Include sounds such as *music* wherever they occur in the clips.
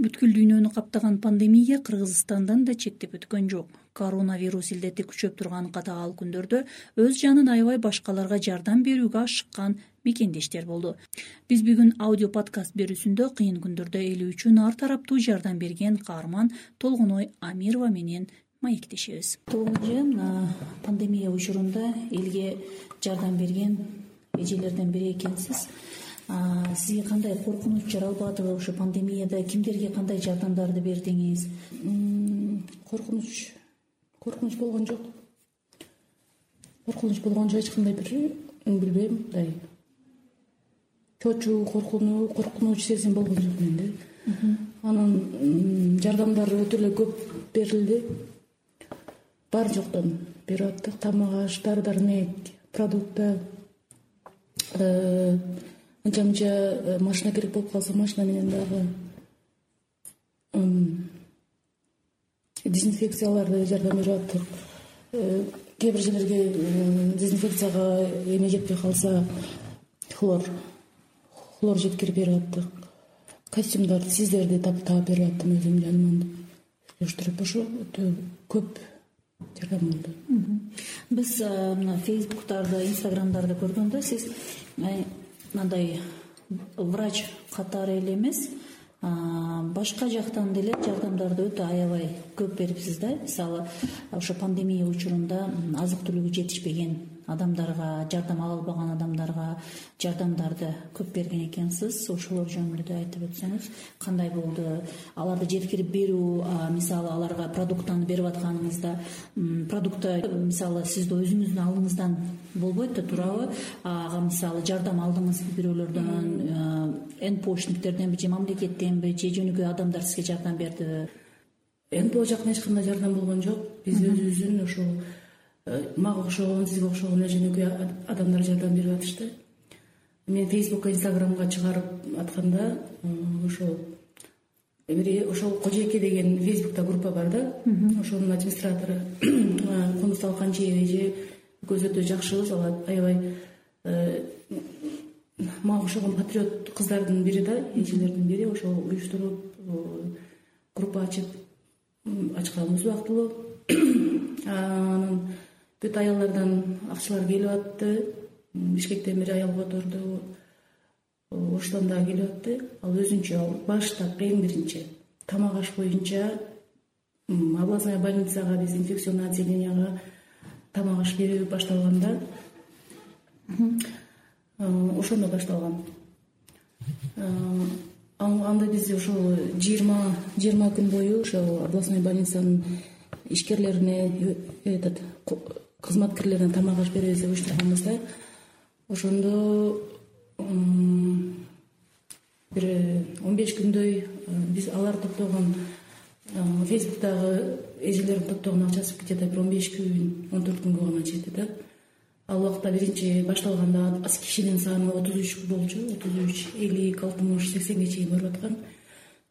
бүткүл дүйнөнү каптаган пандемия кыргызстандан да чектеп өткөн жок. Коронавирус илдети күчөп турган катаал күндөрдө өз жанын аябай башкаларга жардам берүүгө ашыккан мекендештер болду. Биз бүгүн аудио подкаст берүүсүндө кыйын күндөрдө эл үчүн ар тараптуу жардам берген каарман толгоной амирова менен маектешебиз. Толгоной эже пандемия учурунда элге жардам берген эжелерден бири экенсиз сизге кандай коркунуч жаралбадыбы ушу пандемияда? Кимдерге кандай жардамдарды бердиңиз? Коркунуч коркунуч болгон жок. Коркунуч болгон жок эч кандай бир билбейм мындай чочуу коркунуу коркунуч сезим болгон жок менде. Анан жардамдар өтө эле көп берилди. Бар жоктон берип аттык тамак аш дары дармек продукты э, анча мынча э, машина керек болуп калса машина менен дагы дезинфекцияларды жардам берип аттык э, кээ бир жерлерге э, дезинфекцияга эме жетпей калса хлор хлор жеткирип берип аттык. Костюмдарды сиздерди таап берип аттым өзүм жаныман уюштуруп ошо өтө көп жардам болду. Биз мына фейсбуктарды инстаграмдарды көргөндө сиз мындай врач катары эле эмес. Башка жактан деле жардамдарды өтө аябай көп берипсиз да. Мисалы ошо пандемия учурунда азык түлүгү жетишпеген адамдарга жардам ала албаган адамдарга жардамдарды көп берген экенсиз. Ошолор жөнүндө да айтып өтсөңүз кандай болду? Аларды жеткирип берүү мисалы аларга продуктаны берип атканыңызда продукты мисалы сиз өзүңүздүн алдыңыздан болбойт да туурабы. Ага мисалы жардам алдыңызбы бирөөлөрдөн энпочтниктерденби же мамлекеттенби же жөнөкөй адамдар сизге жардам бердиби нпо жактан эч кандай жардам болгон жок. Биз өзүбүздүн ушул мага окшогон сизге окшогон эле жөнөкөй адамдар жардам берип атышты. Мен фейсбукка инстаграмга чыгарып атканда ошол бир ошол кожойке деген фейсбукта группа бар да. Ошонун администратору кунустал канчиева эже экөөбүз өтө жакшыбыз. Ал аябай э, мага окшогон патриот кыздардын бири да эжелердин бири. Ошол уюштуруп группа ачып ачканбыз убактылуу. *clears throat* Анан бүт аялдардан акчалар келип атты. Бишкектен бир аял которду оштон дагы келип атты. Ал өзүнчө ал баштап эң биринчи. Тамак аш боюнча областной больницага биз инфекционный отделенияга тамак аш берүү башталганда ошондо башталган. Анда биз ошол жыйырма жыйырма күн бою ошол областной больницанын ишкерлерине этот кызматкерлерине тамак аш беребиз деп уюштурганбыз да. Ошондо бир он беш күндөй э, биз алар топтогон э, фейсбуктагы эжелердин топтогон акчасы где то бир он беш күн он төрт күнгө гана жетти да. Ал убакта биринчи башталганда кишинин саны отуз үч болчу отуз үч элүү алтымыш сексенге чейин барып аткан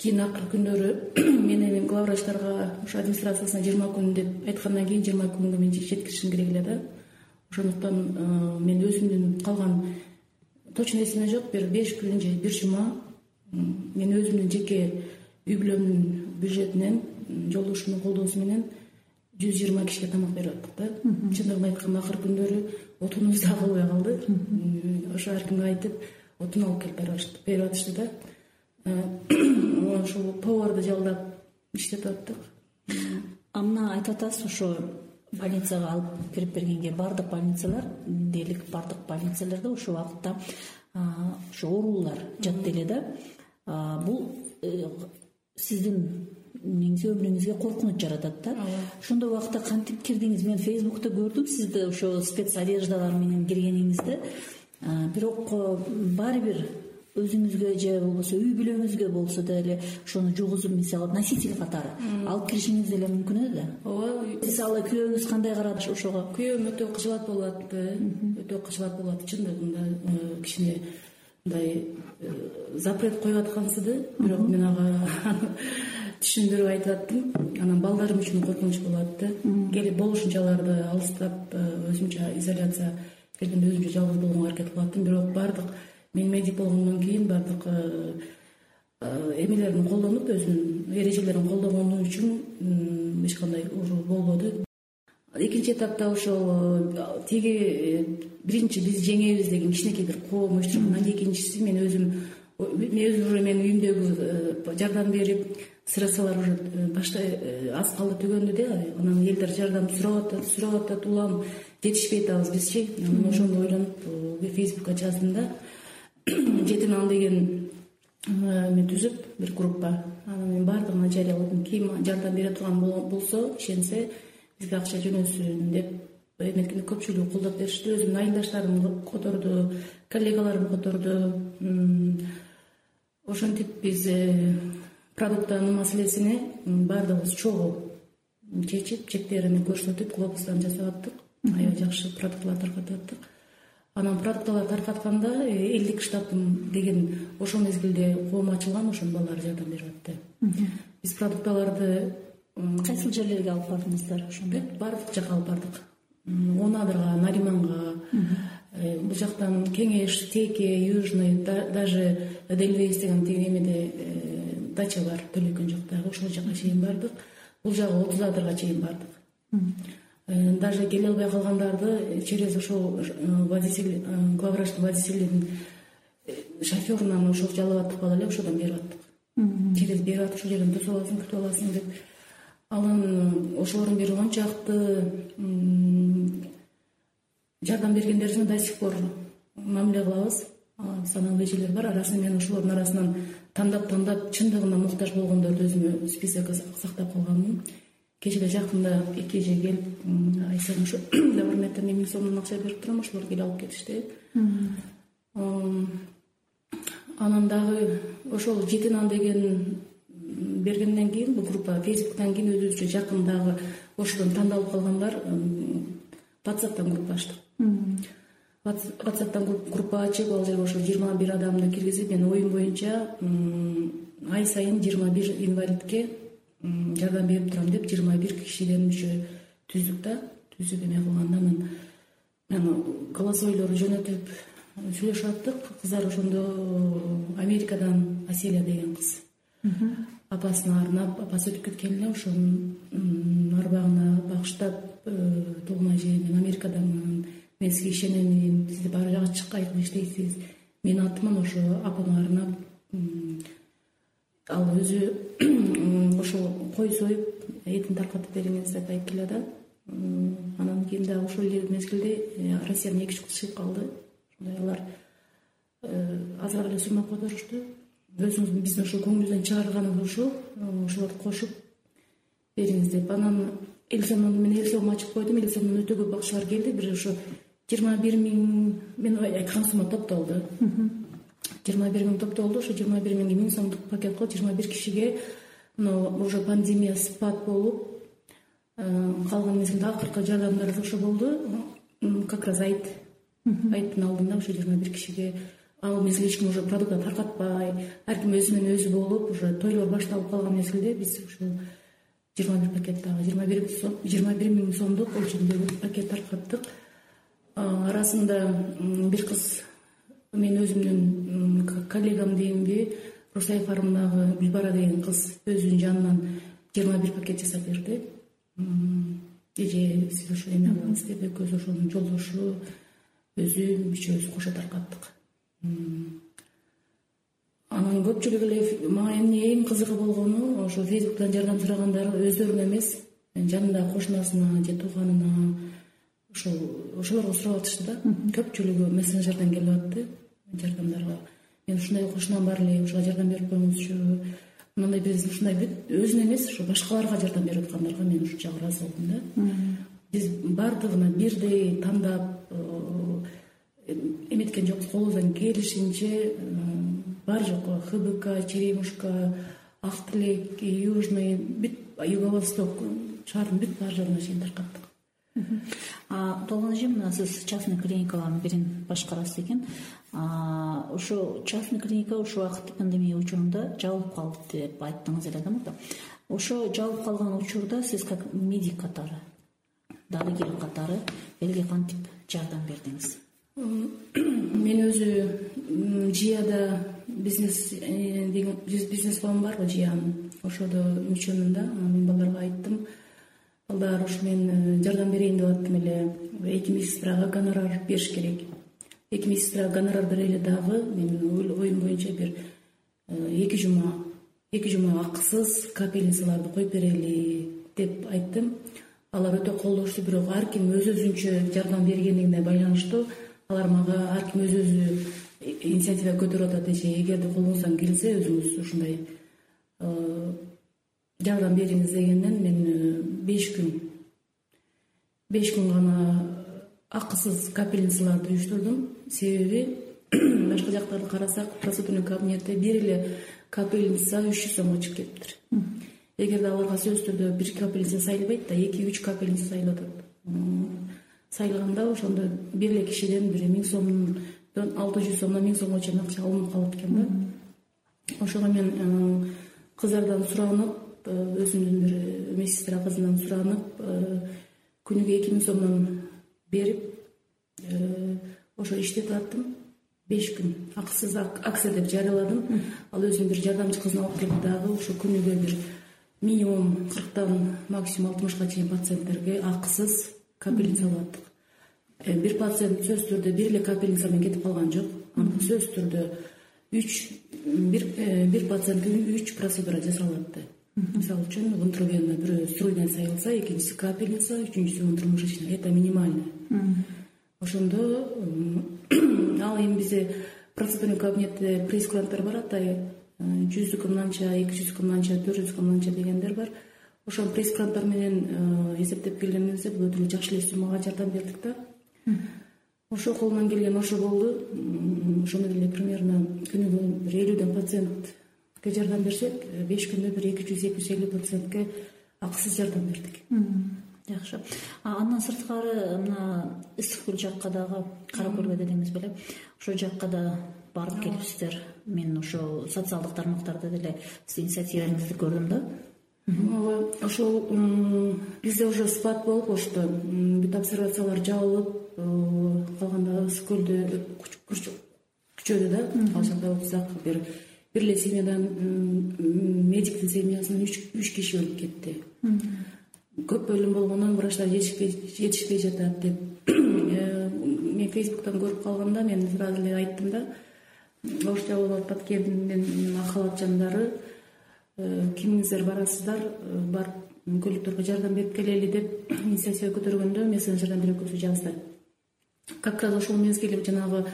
кийин акыркы күндөрү *clears throat* мен эми главврачтарга ошо администрациясына жыйырма күн деп айткандан кийин жыйырма күнгө мен жеткиришим керек эле да. Ошондуктан э, мен өзүмдүн калган точно эсимде жок бир беш күн же бир жума мен өзүмдүн жеке үй бүлөмдүн бюджетинен жолдошумдун колдоосу менен жүз жыйырма кишиге тамак берип аттык да. Чындыгын айтканда акыркы күндөрү отунубуз дагы болбой калды. Ошо ар кимге айтып отун алып келип берип атышты да ошол поварды жалдап иштетип аттык. А мына айтып атасыз ошо больницага алып кирип бергенге баардык больницалар дээрлик баардык больницаларда ошол убакытта ошо оорулуулар жатты эле да. Бул э, сиздин эмеңизге өмүрүңүзгө коркунуч жаратат да. Ошондой убакытта кантип кирдиңиз? Мен фейсбукта көрдүм сизди ошо спец одеждалар менен киргениңизди. Бирок баары бир өзүңүзгө же болбосо үй бүлөңүзгө болсо деле ошону жугузуп мисалы носитель катары. Алып киришиңиз деле мүмкүн эле да? Ооба мисалы күйөөңүз кандай карады ошого? Күйөөм өтө кыжылат болуп атты өтө кыжылат болуп атты чындыгында э, кичине мындай э, запрет коюп аткансыды бирок мен ага *laughs* түшүндүрүп айтып аттым анан балдарым үчүн коркунуч болуп атты келип болушунча аларды алыстап э, өзүмчө изоляция келгенде өзүмчө жалгыз болгонго аракет кылып аттым бирок баардык мен медик болгондон кийин баардык э, эмелерин колдонуп өзүнүн эрежелерин колдогону үчүн эч кандай болбоду. Экинчи этапта ошол тиги биринчи биз жеңебиз деген кичинекей бир коом уюштуруп анан экинчиси мен өзүм мен өзүм уже менин үйүмдөгү жардам берип средстволор уже баштай аз калды түгөндү да анан элдер жардам сурап атат сурап атат улам жетишпей атабыз бизчи. Анан ошондо ойлонуп фейсбукка жаздым да *coughs* жети нан деген эме түзүп бир группа. Анан мен баардыгына жарыяладым ким жардам бере турган болсо ишенсе бизге акча жөнөтсүн деп эметкенде көпчүлүгү колдоп беришти. Өзүмдүн айылдаштарым которду коллегаларым которду ошентип биз э, продуктанын маселесине баардыгыбыз чогуу чечип чектерин көрсөтүп глобустан жасап аттык. Аябай жакшы продукталар таркатып аттык анан продукталарды таркатканда э, элдик штабтын деген ошол мезгилде коом ачылган ошонун балдары жардам берип атты. Биз продукталарды кайсыл жерлерге алып бардыңыздар ошондо? Баардык жака алып бардык. Он адырга нариманга э, бул жактан кеңеш теке южный даже эдельвейс деген тиги эмеде э, дача бар төлөкөн жактагы. Ошол жака чейин бардык. Бул жагы отуз адырга чейин бардык даже келе албай калгандарды через ошол э, водитель э, главврачтын водителин шоферунан ошол жалап аттык бала эле ошодон берип аттык. Через берип атып ушул жерден тосуп аласың күтүп аласың деп. Анан ошолордун бери мончакты жардам бергендерибизге до сих пор мамиле кылабыз. Саналуу эжелер бар. Арасында мен ошолордун арасынан тандап тандап чындыгында муктаж болгондорду өзүмө списокко сактап калганмын кечээ эле жакында эки эже келип айсен ушу *coughs* добромедден миң сомдон акча берип турам ошолор келип алып кетишти. Анан дагы ошол жети нан деген бергенден кийин бул группа фейсбуктан кийин өзүбүзчө жакын дагы ошодон тандалып калгандар ватсаптан группа ачтык ватсаптан группа ачып ал жерге ошо жыйырма бир адамды киргизип менин оюм боюнча ай сайын жыйырма бир инвалидке жардам берип турам деп жыйырма бир кишиден мүчө түздүк да түзүп эме кылганда анан голосовойлорду жөнөтүп сүйлөшүп аттык кыздар ошондо америкадан аселя деген кыз. Апасына арнап апасы өтүп кеткен эле ошонун арбагына багыштап э, толмай эже мен америкадамын мен сизге ишенемин сиз баары жака чыккай кылып иштейсиз. Менин атыман ошо апама арнап ал өзү ошол кой союп этин таркатып бериңиз деп айтып келе анан кийин дагы ошол эле мезгилде э, россиядан эки үч чыгып калды. Ошондой алар э, азыраак эле сумма которушту өзүңүздүн биздин ошол көңүлүбүздөн чыгарганыбыз ушул. Ошолорду кошуп бериңиз деп. Анан эл сомдон мен эл сом ачып койдум. Эл сомдон өтө көп акчалар келди. Бир ошо жыйырма бир миң мен айткан сумма топтолду жыйырма бир миң топтолду ошо жыйырма бир миңге миң сомдук пакет го жыйырма бир кишиге мына уже пандемия спад болуп э, калган мезгилде акыркы жардамдар ошо болду. Как раз айт. Айттын алдында ошо жыйырма бир кишиге ал мезгилде эч ким уже продукт таркатпай ар ким өзү менен өзү болуп уже тойлор башталып калган мезгилде биз ушул жыйырма бир пакет дагы жыйырма бир жыйырма бир миң сомдук өлчөмдөгү пакет таркаттык. Арасында бир кыз мен өзүмдүн коллегам дейинби русай фармдагы гүлбара деген кыз өзүнүн жанынан жыйырма бир пакет жасап берди. Эже сиз ошо эме кылыңыз деп экөөбүз ошонун жолдошу өзүм үчөөбүз кошо таркаттык. Анан көпчүлүк эле мага эмне эң кызыгы болгону ошо фейсбуктан жардам сурагандар өздөрүнө эмес жанындагы кошунасына же тууганына ошол ошолорго сурап атышты да. Көпчүлүгү мессенджерден келип атты жардамдарга мен ушундай кошунам бар эле ушуга жардам берип коюңузчу мындай биз ушундай бүт өзүнө эмес ошо башкаларга жардам берип аткандарга мен ушунчалык ыраазы болдум да. Биз баардыгына бирдей тандап э, эметкен жокпуз колубуздан келишинче бар жокко хбк черемушка ак тилек южный бүт юго восток шаардын бүт баар жагына чейин таркаттык толгон эже мына сиз частный клиникалардын бирин башкарасыз экен. Ошо частный клиника ушул убакыт пандемия учурунда жабылып калды деп айттыңыз эле да мурда. Ошо жабылып калган учурда сиз как медик катары дарыгер катары элге кантип жардам бердиңиз? Мен өзү жияда бизнес деген бизнес план барго жыян ошодо мүчөмүн да мен балдарга айттым ушу мен жардам берейин деп аттым эле. Эки медсестрага гонорар бериш керек. Эки медсестрага гонорар бере эле дагы менин оюм боюнча бир эки жума эки жума акысыз капельницаларды коюп берели деп айттым. Алар өтө колдошту бирок ар ким өз өзүнчө жардам бергендигине байланыштуу. Алар мага ар ким өз өзү инициатива көтөрүп атат эже эгерде колуңуздан келсе өзүңүз ушундай э, жардам бериңиз дегенден мен э, беш күн беш күн гана акысыз капельницаларды уюштурдум себеби *clears throat* башка жактарды карасак процедурный кабинетте бир эле капельница үч жүз сомго чыгып кетиптир эгерде аларга сөзсүз түрдө бир капельница сайылбайт да эки үч капельница сайылып атат сайылганда ошондо бир эле кишиден бир миң сомдон алты жүз сомдон миң сомго чейин акча алынып калат экен да. Ошого мен кыздардан суранып э, өзүмдүн бир медсестра кызынан суранып э, күнүгө эки миң сомдон берип э, ошо иштетип аттым беш күн. Акысыз акция деп жарыяладым ал өзүнүн бир жардамчы кызын алып келип дагы ошо күнүгө бир минимум кырктан максимум алтымышка чейин пациенттерге акысыз капельница алып аттык. Э, бир пациент сөзсүз түрдө бир эле капельница менен кетип калган жок. Сөзсүз түрдө үч бир э, пациентке үч процедура жасалып атты мисалы үчүн внутривенно бирөө струйный сайылса экинчиси капельница үчүнчүсү внутримышечный это минимальный ошондо ал эми бизде процедурный кабинетте прейскуранттар бар атайы жүздүккө мынанча эки жүздүккө мынанча төрт жүздүккө мынанча дегендер бар. Ошол прейскуранттар менен э, эсептеп келгенибизде өтө эле жакшы эле суммага жардам бердик да. Ошо колунан келген ошо болду. Ошондой эле примерно күнүгө бир элүүдөн жардам берсек э, беш күндө бир эки жүз эки жүз элүү пациентке акысыз жардам бердик. Жакшы. Андан сырткары мына ысык көл жакка дагы кара көлгө дедиңиз беле. Ошол жакка да барып келипсиздер мен ошол социалдык тармактарда деле сиздин инициативаңызды көрдүм да. Ооба ошол бизде уже спад болуп коюшту бүт обсервациялар жабылып э, калганда ысык көлдө күчөдү да. Ал жакта окусак бир бир эле семьядан медиктин семьясынан үч киши өлүп кетти. Көп өлүм болгондон врачтар жетишпей жатат деп *clears throat* э, мен фейсбуктан көрүп калганда мен сразу эле айттым да. Болуп атпат экен ак халат жандары э, кимиңиздер барасыздар э, барып көлүктөргө жардам берип келели деп *clears throat* инициатива көтөргөндө мессенджерден бир экөөсү жазды. Как раз ошол мезгил жанагы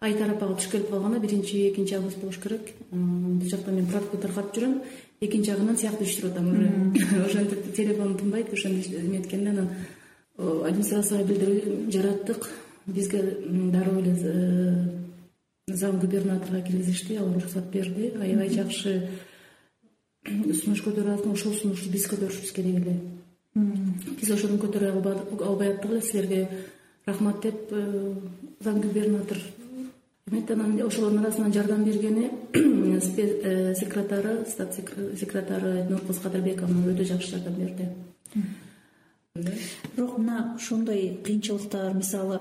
ай тарапага туш келип калганда биринчи экинчи август болуш керек. Бул жакта мен пропка таркатып жүрөм. Экинчи жагынан сыяк түшүрүп атам уже *laughs* ошентип телефонум тынбайт ошентип эметкенде анан администрацияга билдирүү жараттык. Бизге дароо эле зам губернаторго киргизишти ал уруксат берди. Аябай жакшы сунуш көтөрүп атсың ошол сунушту биз көтөрүшүбүз керек эле. Биз ошону көтөрө албай аттык эле силерге рахмат деп э, зам губернатор ошолордун арасынан жардам бергени *clears throat* э, секретары стат секретары нуркыз кадырбековна өтө жакшы жардам берди. Бирок мына ошондой кыйынчылыктар мисалы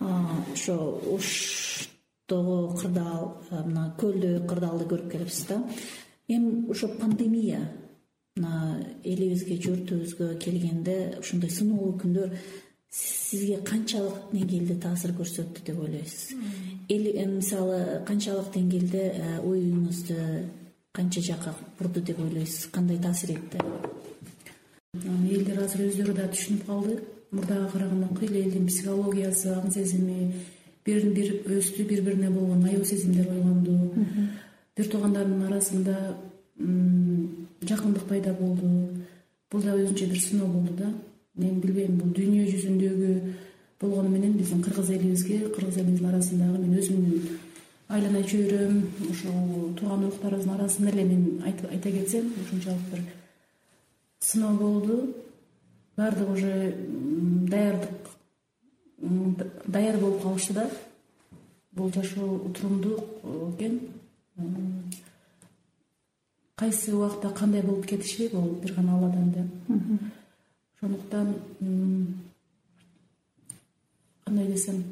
ошо ош тогу кырдаал мына көлдү кырдаалды көрүп келипсиз да. Эми ошо пандемия мына элибизге журтубузга келгенде ушундай сыноолуу күндөр сизге канчалык деңгээлде таасир көрсөттү деп ойлойсуз. Мисалы канчалык деңгээлде оюңузду канча жакка бурду деп ойлойсуз? Кандай таасир этти? Элдер азыр өздөрү да түшүнүп калды. Мурдага караганда кыйла элдин психологиясы аң сезими бирин бири өстү бири бирине болгон аяоо сезимдер ойгонду бир туугандардын арасында жакындык пайда болду. Бул да өзүнчө бир сыноо болду да мен билбейм бул дүйнө жүзүндөгү болгону менен биздин кыргыз элибизге кыргыз элибиздин арасындагы мен өзүмдүн айлана чөйрөм ошол тууган уруктарыбыздын арасында эле мен айта кетсем ушунчалык бир сыноо болду. Баардыгы уже даярдык даяр болуп калышты да. Бул жашоо утурумдуу экен. Кайсы убакта кандай болуп кетиши бул бир гана алладан да ошондуктан кандай десем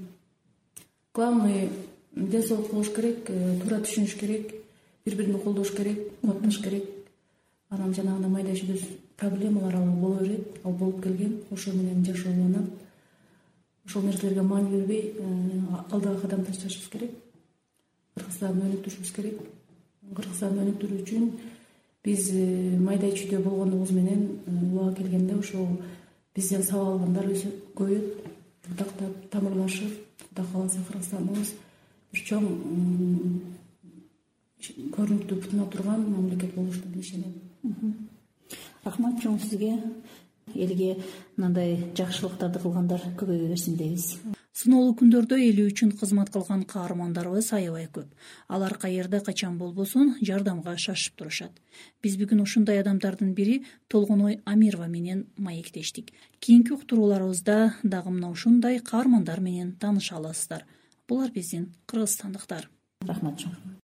главный ден соолук болуш керек э, туура түшүнүш керек бири бирин колдош керек кубатташ керек. Анан жанагындай майда чүйдө проблемалар ал боло берет ал болуп келген ошо менен жашоо уланат ошол нерселерге маани бербей э, алдыга кадам ташташыбыз керек. Кыргызстанды өнүктүрүшүбүз керек. Кыргызстанды өнүктүрүү үчүн биз э, майда чүйдө болгондугубуз менен убагы келгенде ошол бизден сабак алгандар көбөйөт журдактап тамырлашып кудай кааласа кыргызстаныбыз бир чоң көрүнүктүү бутуна турган мамлекет болушуна мен ишенем рахмат чоң сизге элге мындай жакшылыктарды кылгандар көбөйө берсин дейбиз. Сыноолуу күндөрдө эли үчүн кызмат кылган каармандарыбыз аябай көп. Алар каерде качан болбосун жардамга шашып турушат. Биз бүгүн ушундай адамдардын бири толгоной амирова менен маектештик. Кийинки уктурууларыбызда дагы мына ушундай каармандар менен тааныша аласыздар. Булар биздин кыргызстандыктар. Рахмат чоң